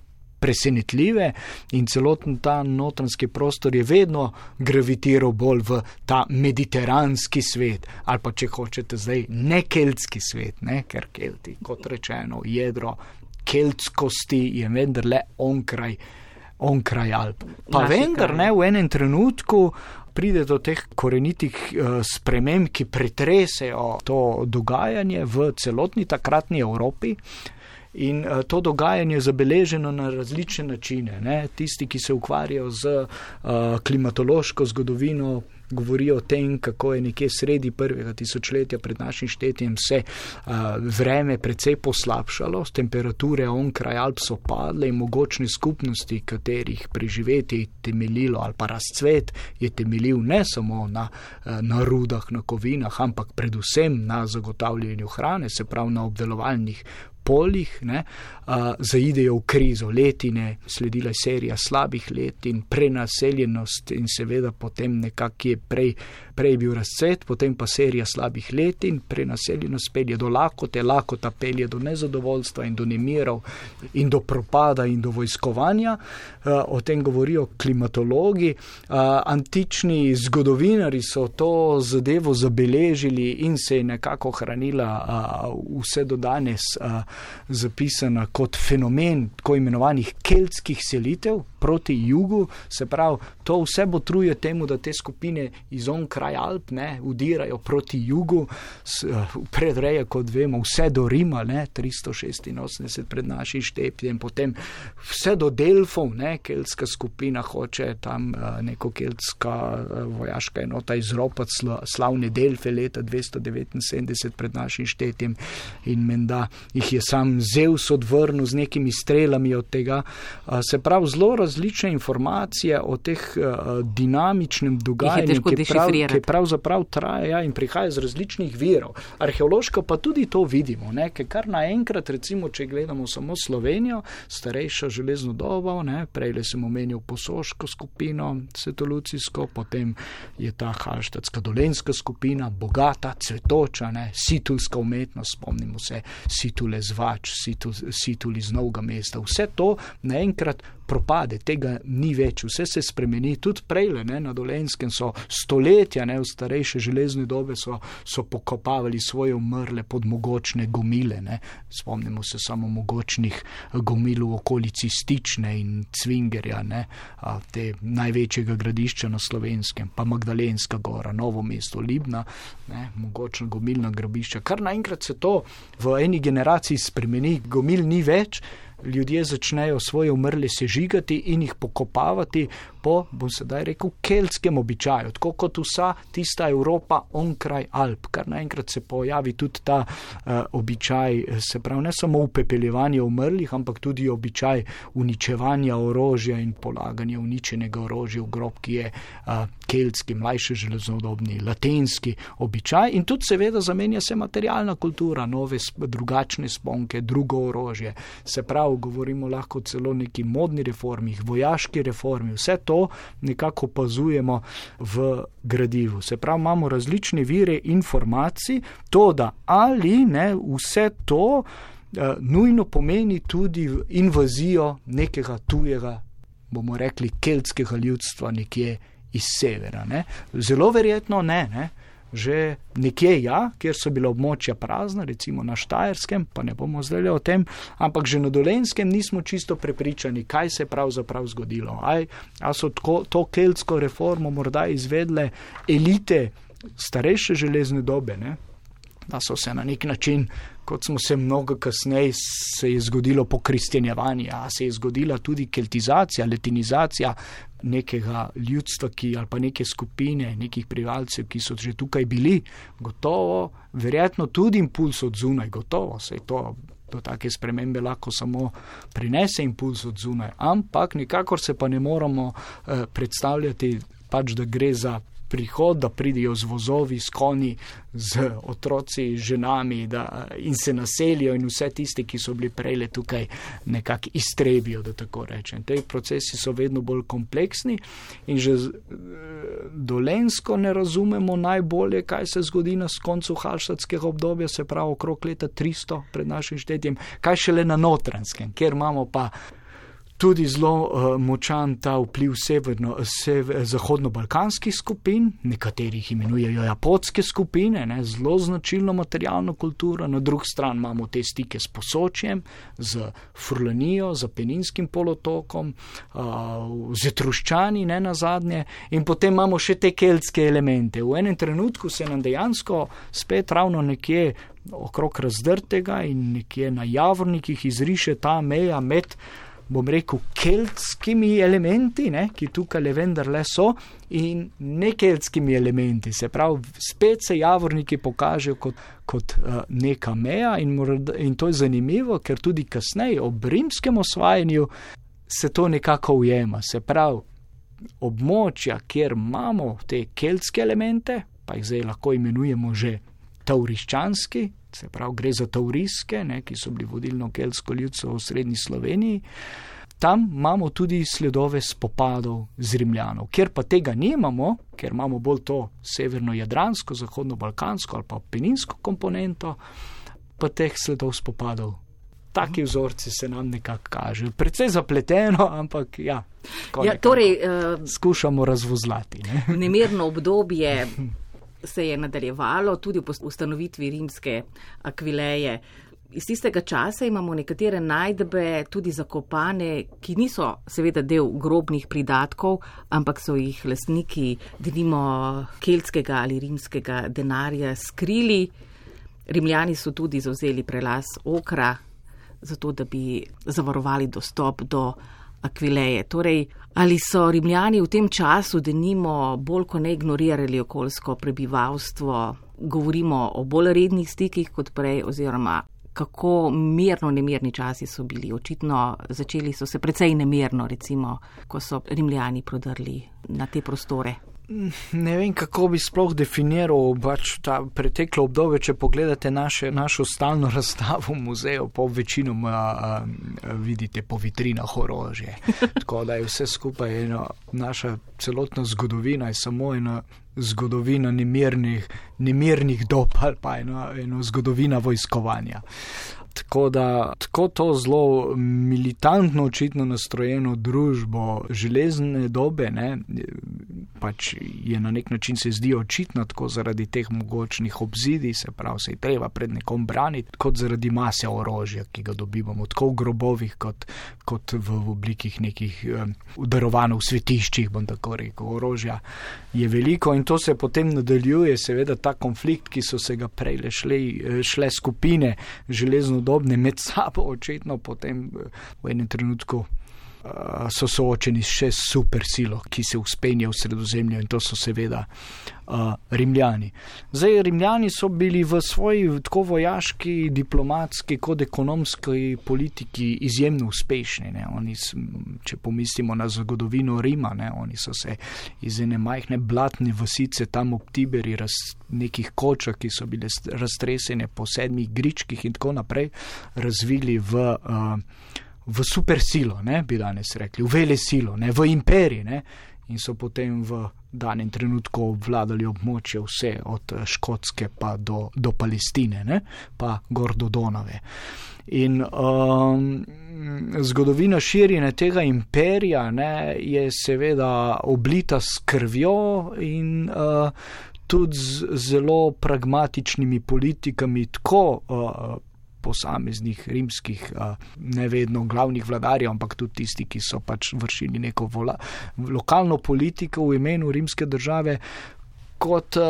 presenetljive in celoten ta notranski prostor je vedno gravitiral bolj v ta mediteranski svet ali pa če hočete zdaj ne keltski svet, ne? ker kelti, kot rečeno, jedro keltskosti je vendarle onkraj, onkraj Alp. Pa Naši vendar kraj. ne v enem trenutku. Pride do teh korenitih uh, sprememb, ki pretresejo to dogajanje v celotni takratni Evropi, In uh, to dogajanje je zabeleženo na različne načine. Ne? Tisti, ki se ukvarjajo z uh, klimatološko zgodovino, govorijo o tem, kako je nekje sredi prvega tisočletja pred našim štetjem se uh, vreme precej poslabšalo, temperature onkraj Alp so padle in mogočne skupnosti, katerih preživeti je temeljilo ali pa razcvet je temeljil ne samo na, uh, na rudah, na kovinah, ampak predvsem na zagotavljanju hrane, se pravi na obdelovalnih poljih, ne, uh, zaidejo v krizo. Letine, sledila je serija slabih let in prenaseljenost in seveda potem nekak je prej, prej bil razcvet, potem pa serija slabih let in prenaseljenost pelje do lakote, lakota pelje do nezadovoljstva in do nemirov in do propada in do vojskovanja. Uh, o tem govorijo klimatologi. Uh, antični zgodovinari so to zadevo zabeležili in se je nekako hranila uh, vse do danes. Zapisana kot fenomen tako imenovanih keltskih selitev proti jugu, se pravi, to vse bo truje temu, da te skupine iz onkraj Alp ne, udirajo proti jugu, eh, predreje, kot vemo, vse do Rima, ne, 386 pred našim štepjem, potem vse do Delfov, ne, keltska skupina hoče tam eh, neko keltska eh, vojaška enota izropati slavne Delfe leta 279 pred našim štetjem in menda jih je sam Zeus odvrnil z nekimi strelami od tega. Se pravi, zelo različno različne informacije o teh uh, dinamičnem dogajanju, ki, prav, ki pravzaprav traja ja, in prihaja iz različnih virov. Arheološko pa tudi to vidimo, ne, ker kar naenkrat, recimo, če gledamo samo Slovenijo, starejša železno dobo, ne, prej le sem omenil posoško skupino, setolucijsko, potem je ta halštatska dolenska skupina, bogata, cvetoča, ne, situlska umetnost, spomnimo se, situle zvač, situl, situl iz novega mesta, vse to naenkrat propade, tega ni več, vse se spremeni, tudi prej, ne, na dolenskem so stoletja, ne, v starejše železne dobe so, so pokopavali svoje umrle pod mogočne gomile, ne, spomnimo se samo mogočnih gomil v okolici Stične in Cvingerja, ne, a, te največjega gradišča na slovenskem, pa Magdalenska gora, Novo mesto, Libna, ne, mogočna gomilna grobišča. Kar naenkrat se to v eni generaciji spremeni, gomil ni več, ljudje začnejo svoje umrle sežigati in jih pokopavati po, bom sedaj rekel, keltskem običaju, tako kot vsa tista Evropa onkraj Alp, kar naenkrat se pojavi tudi ta uh, običaj, se pravi ne samo upepeljevanje umrlih, ampak tudi običaj uničevanja orožja in polaganja uničenega orožja v grob, ki je uh, keltski, mlajši železodobni, latenski običaj. In tudi seveda zamenja se materialna kultura, nove, drugačne sponke, drugo orožje, se pravi, govorimo lahko celo o neki modni reformi, vojaški reformi, vse to nekako opazujemo v gradivu. Se pravi, imamo različne vire informacij, to, da ali ne vse to uh, nujno pomeni tudi invazijo nekega tujega, bomo rekli, keltskega ljudstva nekje iz severa. Ne? Zelo verjetno ne. ne? Že nekje ja, kjer so bila območja prazna, recimo na Štajerskem, pa ne bomo zdaj o tem, ampak že na Dolenskem nismo čisto prepričani, kaj se je pravzaprav zgodilo. Ali so tko, to keltsko reformo morda izvedle elite starejše železne dobe, ne? Da so se na nek način, kot smo se mnogo kasneje, se je zgodilo pokristjenjevanje, a se je zgodila tudi keltizacija, latinizacija nekega ljudstva, ki, ali pa neke skupine, nekih prebivalcev, ki so že tukaj bili, gotovo, verjetno tudi impuls od zunaj, gotovo se je to. Do take spremembe lahko samo prinese impuls od zunaj, ampak nikakor se pa ne moramo eh, predstavljati, pač, da gre za prihod, da pridijo z vozovi, s konji, z otroci, ženami da, in se naselijo in vse tiste, ki so bili prej tukaj, nekako iztrebijo, da tako rečem. Te procesi so vedno bolj kompleksni in že z, dolensko ne razumemo najbolje, kaj se zgodi na koncu halštatskega obdobja, se pravi okrog leta 300 pred našim štetjem, kaj šele na notranskem, kjer imamo pa tudi zelo uh, močan ta vpliv severno, sever, zahodno-balkanskih skupin, nekaterih imenujejo japonske skupine, ne, zelo značilno materialno kulturo, na drugi strani imamo te stike s posočjem, z Furlanijo, z Peninskim polotokom, uh, z Etruščani, ne na zadnje, in potem imamo še te keltske elemente. V enem trenutku se nam dejansko spet ravno nekje okrog razdrtega in nekje na javornikih izriše ta meja med bom rekel, keltskimi elementi, ne, ki tukaj le vendarle so, in nekeltskimi elementi. Se pravi, spet se javorniki pokažejo kot, kot uh, neka meja, in, morda, in to je zanimivo, ker tudi kasneje, ob rimskem osvajanju, se to nekako ujema. Se pravi, območja, kjer imamo te keltske elemente, pa jih zdaj lahko imenujemo že tauriščanski, se pravi, gre za tauriske, ne, ki so bili vodilno keltsko ljudstvo v srednji Sloveniji. Tam imamo tudi sledove spopadov z Rimljanov. Ker pa tega nimamo, ker imamo bolj to severno-jadransko, zahodno-balkansko ali pa peninsko komponento, pa teh sledov spopadov. Taki vzorci se nam nekako kažejo. Predvsej zapleteno, ampak ja. ja torej, uh, skušamo razvozlati. Ne? Nemirno obdobje se je nadaljevalo tudi po ustanovitvi rimske akvileje. Iz tistega časa imamo nekatere najdbe tudi zakopane, ki niso seveda del grobnih pridatkov, ampak so jih lasniki, denimo, keltskega ali rimskega denarja skrili. Rimljani so tudi zauzeli prelas okra, zato da bi zavarovali dostop do akvileje. Torej, ali so rimljani v tem času, da nimo bolj kot ne ignorirali okoljsko prebivalstvo, govorimo o bolj rednih stikih kot prej, oziroma kako mirno nemirni časi so bili. Očitno začeli so se precej nemirno, recimo, ko so rimljani prodrli na te prostore. Ne vem, kako bi sploh definiral pač ta preteklo obdobje, če pogledate naše, našo stalno razstavo v muzeju, po večinoma vidite po vitrinah orožje. Tako da je vse skupaj eno, naša celotna zgodovina je samo ena zgodovina nemirnih, nemirnih dob ali pa eno, eno zgodovina vojskovanja. Tako da tako to zelo militantno, očitno nastrojeno družbo železne dobe, ne, pač je na nek način se zdi očitno, tako zaradi teh mogočnih obzidij, se pravi, se je treba pred nekom braniti, kot zaradi mase orožja, ki ga dobivamo, tako v grobovih, kot, kot v, v oblikih nekih um, udarovanih svetiščih, bom tako rekel, orožja je veliko in to se potem nadaljuje, seveda ta konflikt, ki so se ga prej šle, šle skupine železno podobne med sabo, očitno potem eh, v enem trenutku so soočeni še s super silo, ki se uspenja v sredozemlju in to so seveda uh, Rimljani. Zdaj, Rimljani so bili v svoji tako vojaški, diplomatski, kot ekonomski politiki izjemno uspešni. Oni, če pomislimo na zgodovino Rima, ne? oni so se iz ene majhne blatne vasice tam ob Tiberi razvili nekih kočah, ki so bile raztresene po sedmih gričkih in tako naprej, razvili v, uh, v super silo, ne, bi danes rekli, v vele silo, ne, v imperij. Ne, in so potem v danem trenutku obvladali območje vse od Škotske pa do, do Palestine, ne, pa gor do Donave. In um, zgodovina širjenja tega imperija ne, je seveda oblita s krvjo in uh, tudi z zelo pragmatičnimi politikami, tako uh, posameznih rimskih, ne vedno glavnih vladarjev, ampak tudi tisti, ki so pač vršili neko vola, lokalno politiko v imenu rimske države, kot uh,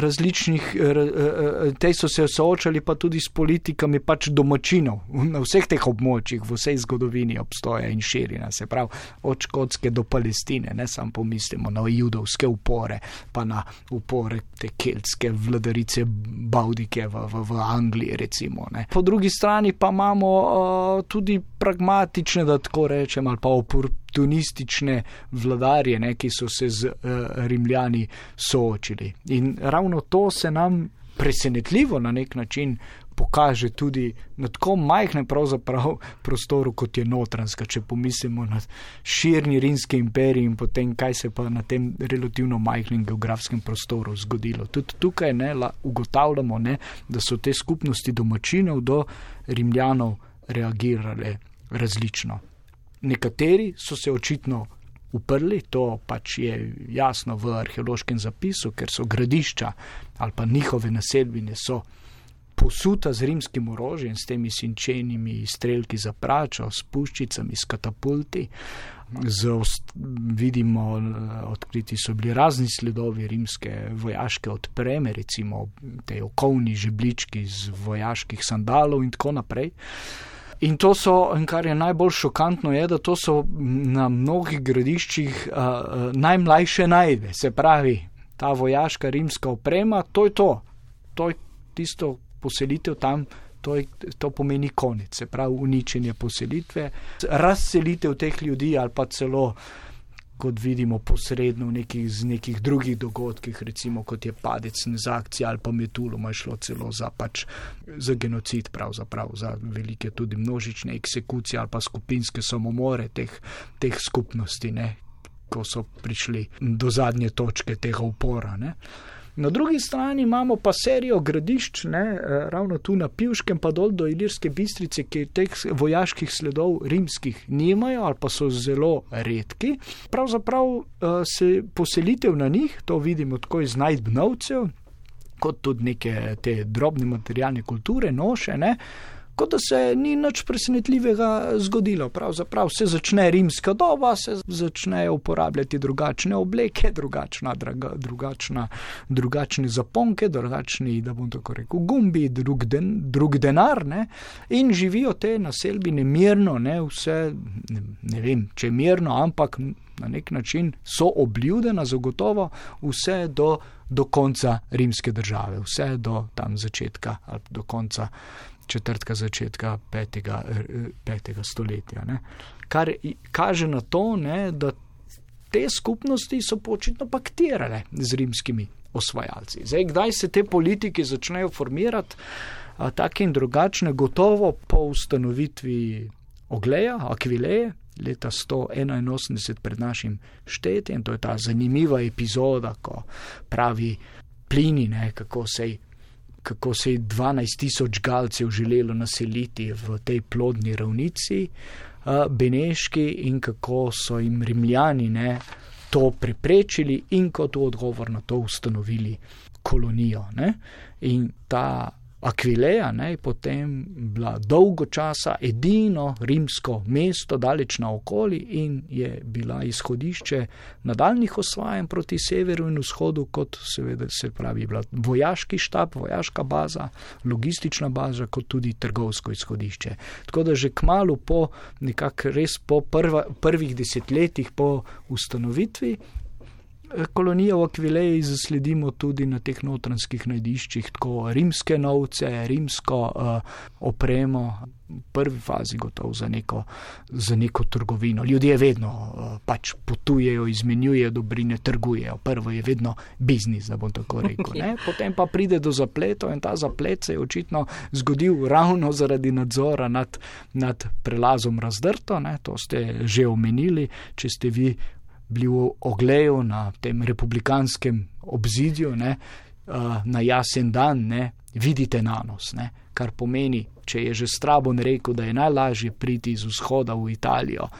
različnih, uh, te so se soočali pa tudi s politikami pač domačinov na vseh teh območjih, v vsej zgodovini obstoja in širina, se pravi od Škotske do Palestine, ne samo pomislimo na judovske upore, pa na upore te keltske vladarice Baudike v, v, v Angliji recimo. Ne. Po drugi strani pa imamo uh, tudi pragmatične, da tako rečem, ali pa oportunistične vladarje, ne, ki so se z uh, Rimljani soočili. In ravno to se nam presenetljivo na nek način pokaže tudi na tako majhnem prostoru, kot je Notranska, če pomislimo na širni rimski imperij in potem, kaj se pa na tem relativno majhnem geografskem prostoru zgodilo. Tudi tukaj ne, la, ugotavljamo, ne, da so te skupnosti domačinov do Rimljanov reagirale različno. Nekateri so se očitno uprli, to pač je jasno v arheološkem zapisu, ker so gradišča ali pa njihove naselbine so posuta z rimskim orožjem, s temi sinčenimi strelki za pračo, s puščicami, s katapulti. Ost, vidimo, odkriti so bili razni sledovi rimske vojaške odpreme, recimo te okovni žeblički z vojaških sandalov in tako naprej. In to so, in kar je najbolj šokantno, je, da to so na mnogih gradiščih uh, najmlajše najde, se pravi, ta vojaška rimska oprema, to je to, to je tisto poselitev tam, to, je, to pomeni konec, se pravi, uničenje poselitve, razselitev teh ljudi ali pa celo uh, kot vidimo posredno v nekih, nekih drugih dogodkih, recimo kot je padec Nezakcija ali pa Metuloma, šlo celo za, pač, za genocid, pravzaprav za velike tudi množične eksekucije ali pa skupinske samomore teh, teh skupnosti, ne, ko so prišli do zadnje točke tega upora. Ne. Na drugi strani imamo pa serijo gradišč, ne, eh, ravno tu na Pivškem, pa dol do Ilirske bistrice, ki teh vojaških sledov rimskih nimajo ali pa so zelo redki. Pravzaprav uh, se poselitev na njih, to vidimo tako iz najdbnovcev, kot tudi neke te drobne materialne kulture, noše, ne, kot da se ni nič presenetljivega zgodilo. Pravzaprav se začne rimska doba, se začnejo uporabljati drugačne obleke, drugačna, draga, drugačna, drugačne zaponke, drugačni, da bom tako rekel, gumbi, drug, den, drug denar ne? in živijo te naselbine mirno, ne vse, ne, ne vem, če mirno, ampak na nek način so obljudena zagotovo vse do, do konca rimske države, vse do tam začetka ali do konca četrtka začetka petega, petega stoletja. Ne. Kar kaže na to, ne, da te skupnosti so počitno paktirale z rimskimi osvajalci. Zdaj, kdaj se te politike začnejo formirati, tako in drugačne, gotovo po ustanovitvi Ogleja, Akvileje, leta 181 pred našim štetjem. To je ta zanimiva epizoda, ko pravi plini, ne, kako se je. Kako se je 12 tisoč galcev želelo naseliti v tej plodni ravnici, Beneški, in kako so jim rimljani ne, to preprečili, in kot odgovor na to ustanovili kolonijo. Ne. In ta Akvileja ne, je potem bila dolgo časa edino rimsko mesto, daleč na okoli in je bila izhodišče nadaljnih osvajanj proti severu in vzhodu, kot seveda se pravi, bila vojaški štab, vojaška baza, logistična baza, kot tudi trgovsko izhodišče. Tako da že kmalo po, nekako res po prva, prvih desetletjih po ustanovitvi kolonijo v Akvileji zasledimo tudi na teh notranskih najdiščih, tako rimske novce, rimsko uh, opremo, v prvi fazi gotovo za neko, za neko trgovino. Ljudje vedno uh, pač potujejo, izmenjujejo dobrine, trgujejo. Prvo je vedno biznis, da bom tako rekel. Ne? Potem pa pride do zapletov in ta zaplet se je očitno zgodil ravno zaradi nadzora nad, nad prelazom razdrto. Ne? To ste že omenili, če ste vi bili v ogleju na tem republikanskem obzidju, ne, na jasen dan, ne, vidite na nos, ne, kar pomeni, če je že Strabon rekel, da je najlažje priti iz vzhoda v Italijo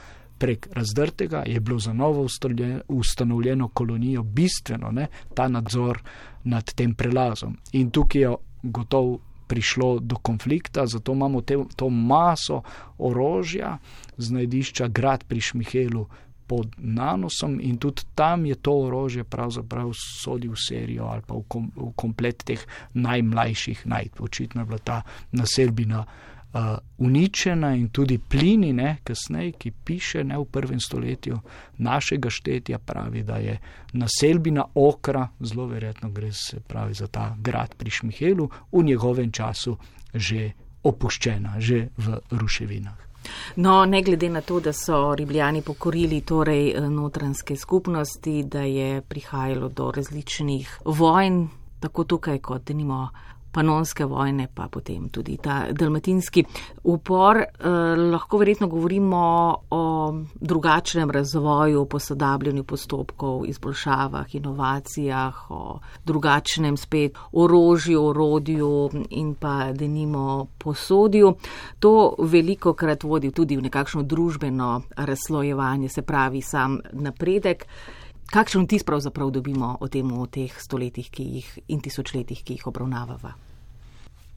prek razdrtega, je bilo za novo ustanovljeno kolonijo bistveno ne, ta nadzor nad tem prelazom. In tukaj je gotovo prišlo do konflikta, zato imamo te, to maso orožja z najdišča grad pri Šmihelu pod nanosom in tudi tam je to orožje pravzaprav sodi v serijo ali pa v, kom, v komplet teh najmlajših najdb. Očitno je bila ta naselbina uh, uničena in tudi plini, ne, kasneje, ki piše ne, v prvem stoletju našega štetja, pravi, da je naselbina okra, zelo verjetno gre se pravi za ta grad pri Šmihelu, v njegovem času že opuščena, že v ruševinah. No, ne glede na to, da so ribljani pokorili torej eh, notranske skupnosti, da je prihajalo do različnih vojn, tako tukaj kot denimo panonske vojne, pa potem tudi ta dalmatinski upor. Eh, lahko verjetno govorimo o drugačnem razvoju, posodabljanju postopkov, izboljšavah, inovacijah, o drugačnem spet orožju, orodju in pa denimo posodju. To veliko krat vodi tudi v nekakšno družbeno razslojevanje, se pravi sam napredek. Kakšen vtis pravzaprav dobimo o tem v teh stoletjih jih, in tisočletjih, ki jih obravnavava?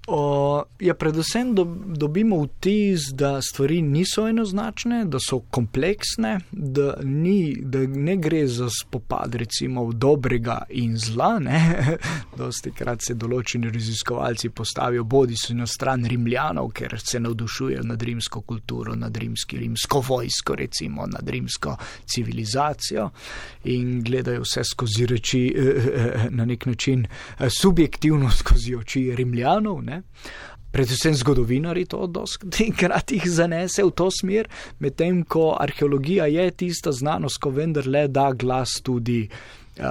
O, ja, predvsem do, dobimo vtis, da stvari niso enoznačne, da so kompleksne, da, ni, da ne gre za spopad recimo dobrega in zla. Dosti krat se določeni raziskovalci postavijo bodi so na stran rimljanov, ker se navdušujejo nad rimsko kulturo, nad rimski, rimsko vojsko, recimo nad rimsko civilizacijo in gledajo vse skozi reči na nek način subjektivno skozi oči rimljanov. Ne? Ne? Predvsem zgodovinari to dostikrat jih zanese v to smer, medtem ko arheologija je tista znanost, ko vendarle da glas tudi uh,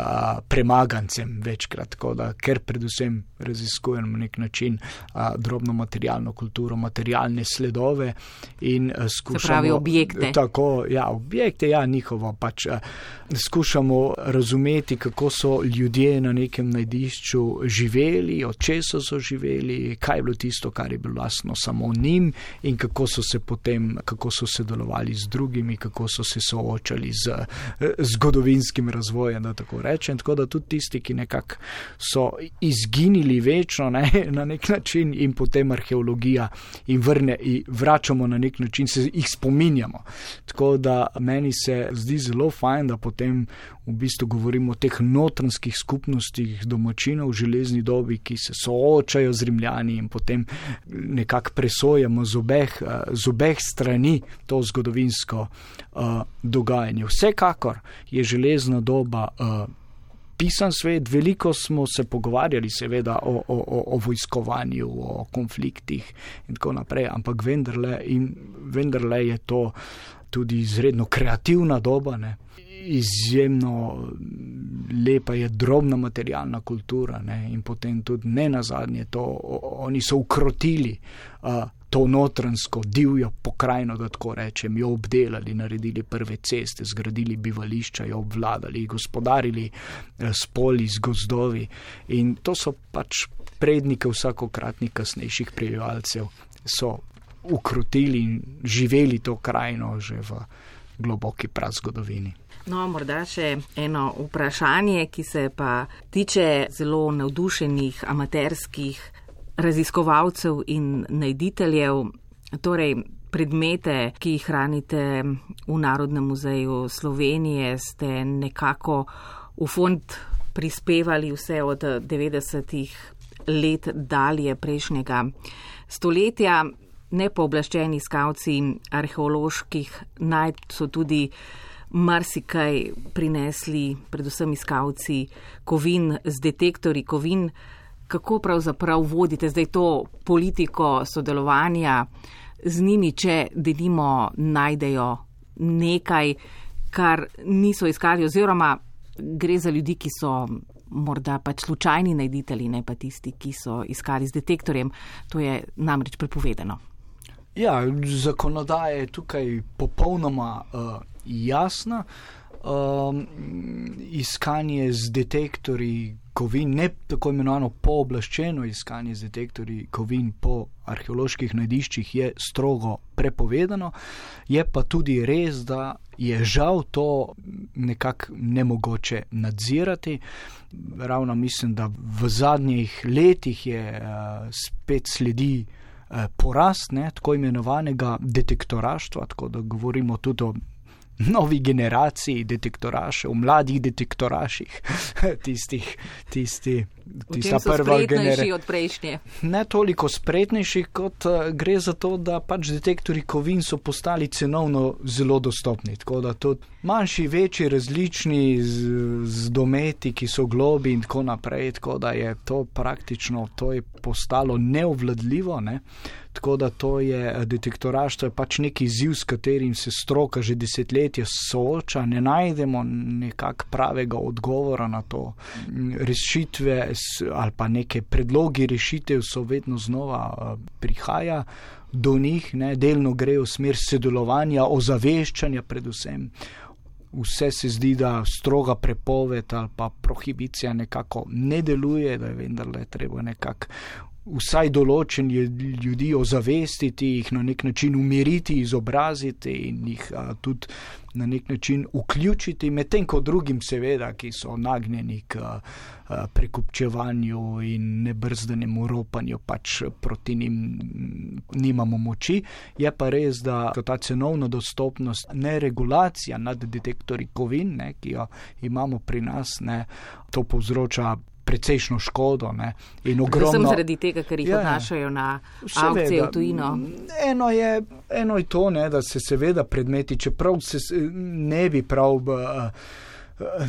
premagancem večkrat, da, ker predvsem raziskujem na nek način a, drobno materialno kulturo, materialne sledove in skušamo. Se pravi objekte. Tako, ja, objekte, ja, njihovo pač. A, skušamo razumeti, kako so ljudje na nekem najdišču živeli, od česa so živeli, kaj je bilo tisto, kar je bilo lasno samo njim in kako so se potem, kako so se delovali z drugimi, kako so se soočali z zgodovinskim razvojem, da tako tako rečem. Tako da tudi tisti, ki nekako so izginili večno ne, na nek način in potem arheologija in vrne in vračamo na nek način, se jih spominjamo. Tako da meni se zdi zelo fajn, da potem v bistvu govorimo o teh notranskih skupnostih domačinov v železni dobi, ki se soočajo z rimljani in potem nekako presojamo z obeh, z obeh strani to zgodovinsko uh, dogajanje. Vsekakor je železna doba. Uh, Pisan svet, veliko smo se pogovarjali, seveda, o, o, o, o vojskovanju, o konfliktih in tako naprej, ampak vendarle, vendarle je to tudi izredno kreativna doba. Ne izjemno lepa je drobna materialna kultura ne? in potem tudi ne na zadnje to, oni so ukrotili uh, to notransko divjo pokrajino, da tako rečem, jo obdelali, naredili prve ceste, zgradili bivališča, jo obvladali, gospodarili uh, s poli, z gozdovi in to so pač prednike vsakokratnih kasnejših prebivalcev, so ukrotili in živeli to krajino že v globoki prazgodovini. No, morda še eno vprašanje, ki se pa tiče zelo navdušenih amaterskih raziskovalcev in najditeljev, torej predmete, ki jih hranite v Narodnem muzeju Slovenije, ste nekako v fond prispevali vse od 90-ih let dalje prejšnjega stoletja. Nepooblaščeni skavci arheoloških najd so tudi marsikaj prinesli, predvsem iskalci kovin z detektori kovin. Kako pravzaprav vodite zdaj to politiko sodelovanja z njimi, če denimo najdejo nekaj, kar niso iskali, oziroma gre za ljudi, ki so morda pač slučajni najditelji, ne pa tisti, ki so iskali z detektorjem. To je namreč prepovedano. Ja, zakonodaja je tukaj popolnoma uh, jasna. Um, iskanje z detektorji kovin, ne tako imenovano pooblaščeno iskanje z detektorji kovin po arheoloških najdiščih, je strogo prepovedano. Je pa tudi res, da je žal to nekako nemogoče nadzirati. Ravno mislim, da v zadnjih letih je uh, spet sledi. Eh, porast ne, tako imenovanega detektoraštva, tako da govorimo tudi o novi generaciji detektorašev, mladih detektoraših, tistih, tisti, tista prva generacija. Ne toliko spretnejši, kot uh, gre za to, da pač detektori kovin so postali cenovno zelo dostopni. Tako da tudi manjši, večji, različni z, z dometi, ki so globi in tako naprej. Tako da je to praktično, to je postalo neovladljivo. Ne? Tako da to je eh, detektoraštvo, je pač neki izziv, s katerim se stroka že desetletja sooča, ne najdemo nekak pravega odgovora na to. Rešitve ali pa neke predlogi rešitev so vedno znova eh, prihaja do njih, ne, delno grejo v smer sodelovanja, ozaveščanja predvsem. Vse se zdi, da stroga prepoved ali pa prohibicija nekako ne deluje, da je vendarle treba nekako vsaj določen ljudi ozavestiti, jih na nek način umiriti, izobraziti in jih a, tudi na nek način vključiti, medtem ko drugim, seveda, ki so nagnjeni k a, prekupčevanju in nebrzdanemu ropanju, pač proti njim nimamo moči. Je pa res, da ta cenovna dostopnost, ne regulacija nad detektori kovin, ne, ki jo imamo pri nas, ne, to povzroča precejšno škodo. Ne, ogromno... Sem zaradi tega, ker jih ja, odnašajo na avce v tujino. Eno je, eno je to, ne, da se seveda predmeti, čeprav se ne bi prav. Uh,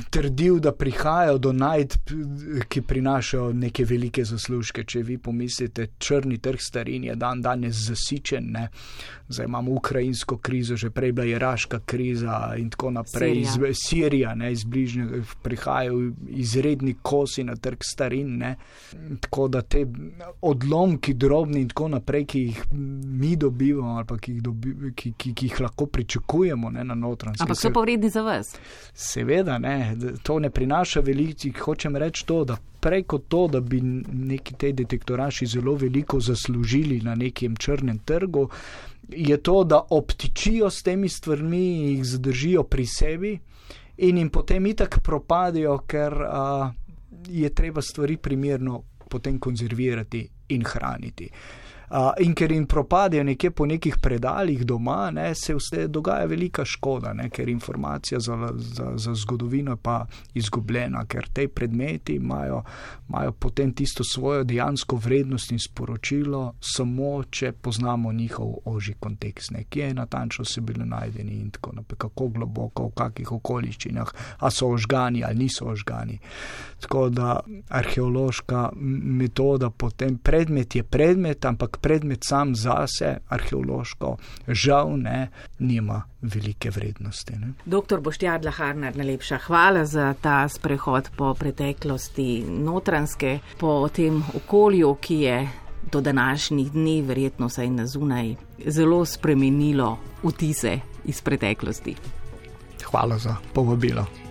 trdil, da prihajajo do najdb, ki prinašajo neke velike zaslužke. Če vi pomislite, črni trg starin je dan danes zasičen, ne? zdaj imamo ukrajinsko krizo, že prej bila iraška kriza in tako naprej. Sirija, iz, Sirija ne, iz bližnjega prihajajo izredni kosi na trg starin. Ne? Tako da te odlomki, drobni in tako naprej, ki jih mi dobivamo ali ki jih, dobi, ki, ki, ki jih lahko pričakujemo ne, na notranjosti. Ampak so pa vredni za vas. Seveda ne, to ne prinaša veliko, hočem reči to, da preko to, da bi neki te detektoraši zelo veliko zaslužili na nekem črnem trgu, je to, da obtičijo s temi stvarmi jih zadržijo pri sebi in jim potem itak propadajo, ker uh, je treba stvari primerno potem konzervirati in hraniti. In ker jim propadajo nekje po nekih predaljih doma, ne, se vse dogaja velika škoda, ne, ker informacija za, za, za zgodovino je pa izgubljena, ker te predmeti imajo, imajo potem tisto svojo dejansko vrednost in sporočilo, samo če poznamo njihov oži kontekst, ne, kje je natančno se bili najdeni in tako naprej, kako globoko, v kakih okoliščinah, a so ožgani ali niso ožgani. Tako da arheološka metoda potem predmet je predmet, ampak predmet sam zase, arheološko, žal ne, nima velike vrednosti. Ne. Doktor Boštjar Laharnar, najlepša hvala za ta sprehod po preteklosti notranske, po tem okolju, ki je do današnjih dni, verjetno saj na zunaj, zelo spremenilo vtise iz preteklosti. Hvala za povabilo.